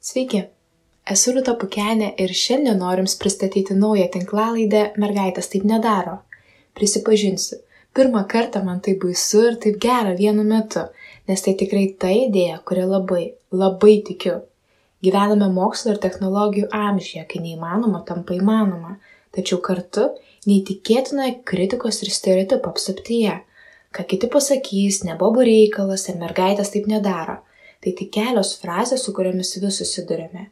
Sveiki, esu Rūta Pukenė ir šiandien noriu Jums pristatyti naują tinklalaidę Mergaitės taip nedaro. Prisipažinsiu, pirmą kartą man tai baisu ir taip gera vienu metu, nes tai tikrai ta idėja, kuria labai, labai tikiu. Gyvename mokslo ir technologijų amžyje, kai neįmanoma tampa įmanoma, tačiau kartu neįtikėtina kritikos ir stereotipų apsaptyje. Ką kiti pasakys, nebobų reikalas ir mergaitės taip nedaro tai tik kelios frazės, su kuriomis vis susidurėme.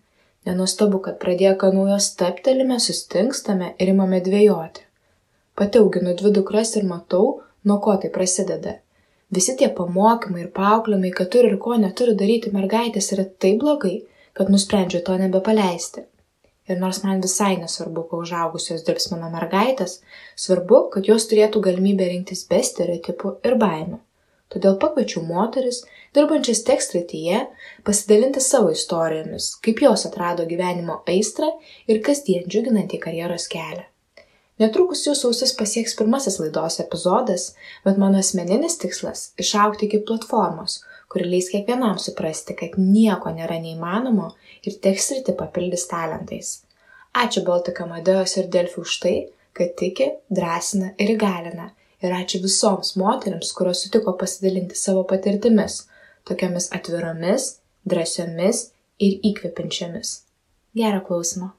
Nenustabu, kad pradėję ką naujo steptelime, sustingstame ir imame dvėjoti. Pati auginu dvi dukras ir matau, nuo ko tai prasideda. Visi tie pamokymai ir paauklymai, kad turi ir ko neturi daryti mergaitės, yra taip blogai, kad nusprendžiu to nebepaleisti. Ir nors man visai nesvarbu, kuo užaugusios dirbs mano mergaitės, svarbu, kad jos turėtų galimybę rinktis be stereotipų ir baimių. Todėl pakviečiau moteris, dirbančias tech srityje, pasidalinti savo istorijomis, kaip jos atrado gyvenimo aistrą ir kasdien džiuginantį karjeros kelią. Netrukus jūsų ausis pasieks pirmasis laidos epizodas, bet mano asmeninis tikslas - išaukti iki platformos, kuri leis kiekvienam suprasti, kad nieko nėra neįmanomo ir tech sritį papildys talentais. Ačiū Baltika Madėjos ir Delfi už tai, kad tiki, drąsina ir įgalina ir ačiū visoms moteriams, kurios sutiko pasidalinti savo patirtimis, tokiamis atviromis, drąsiomis ir įkvepiančiamis. Gerą klausimą.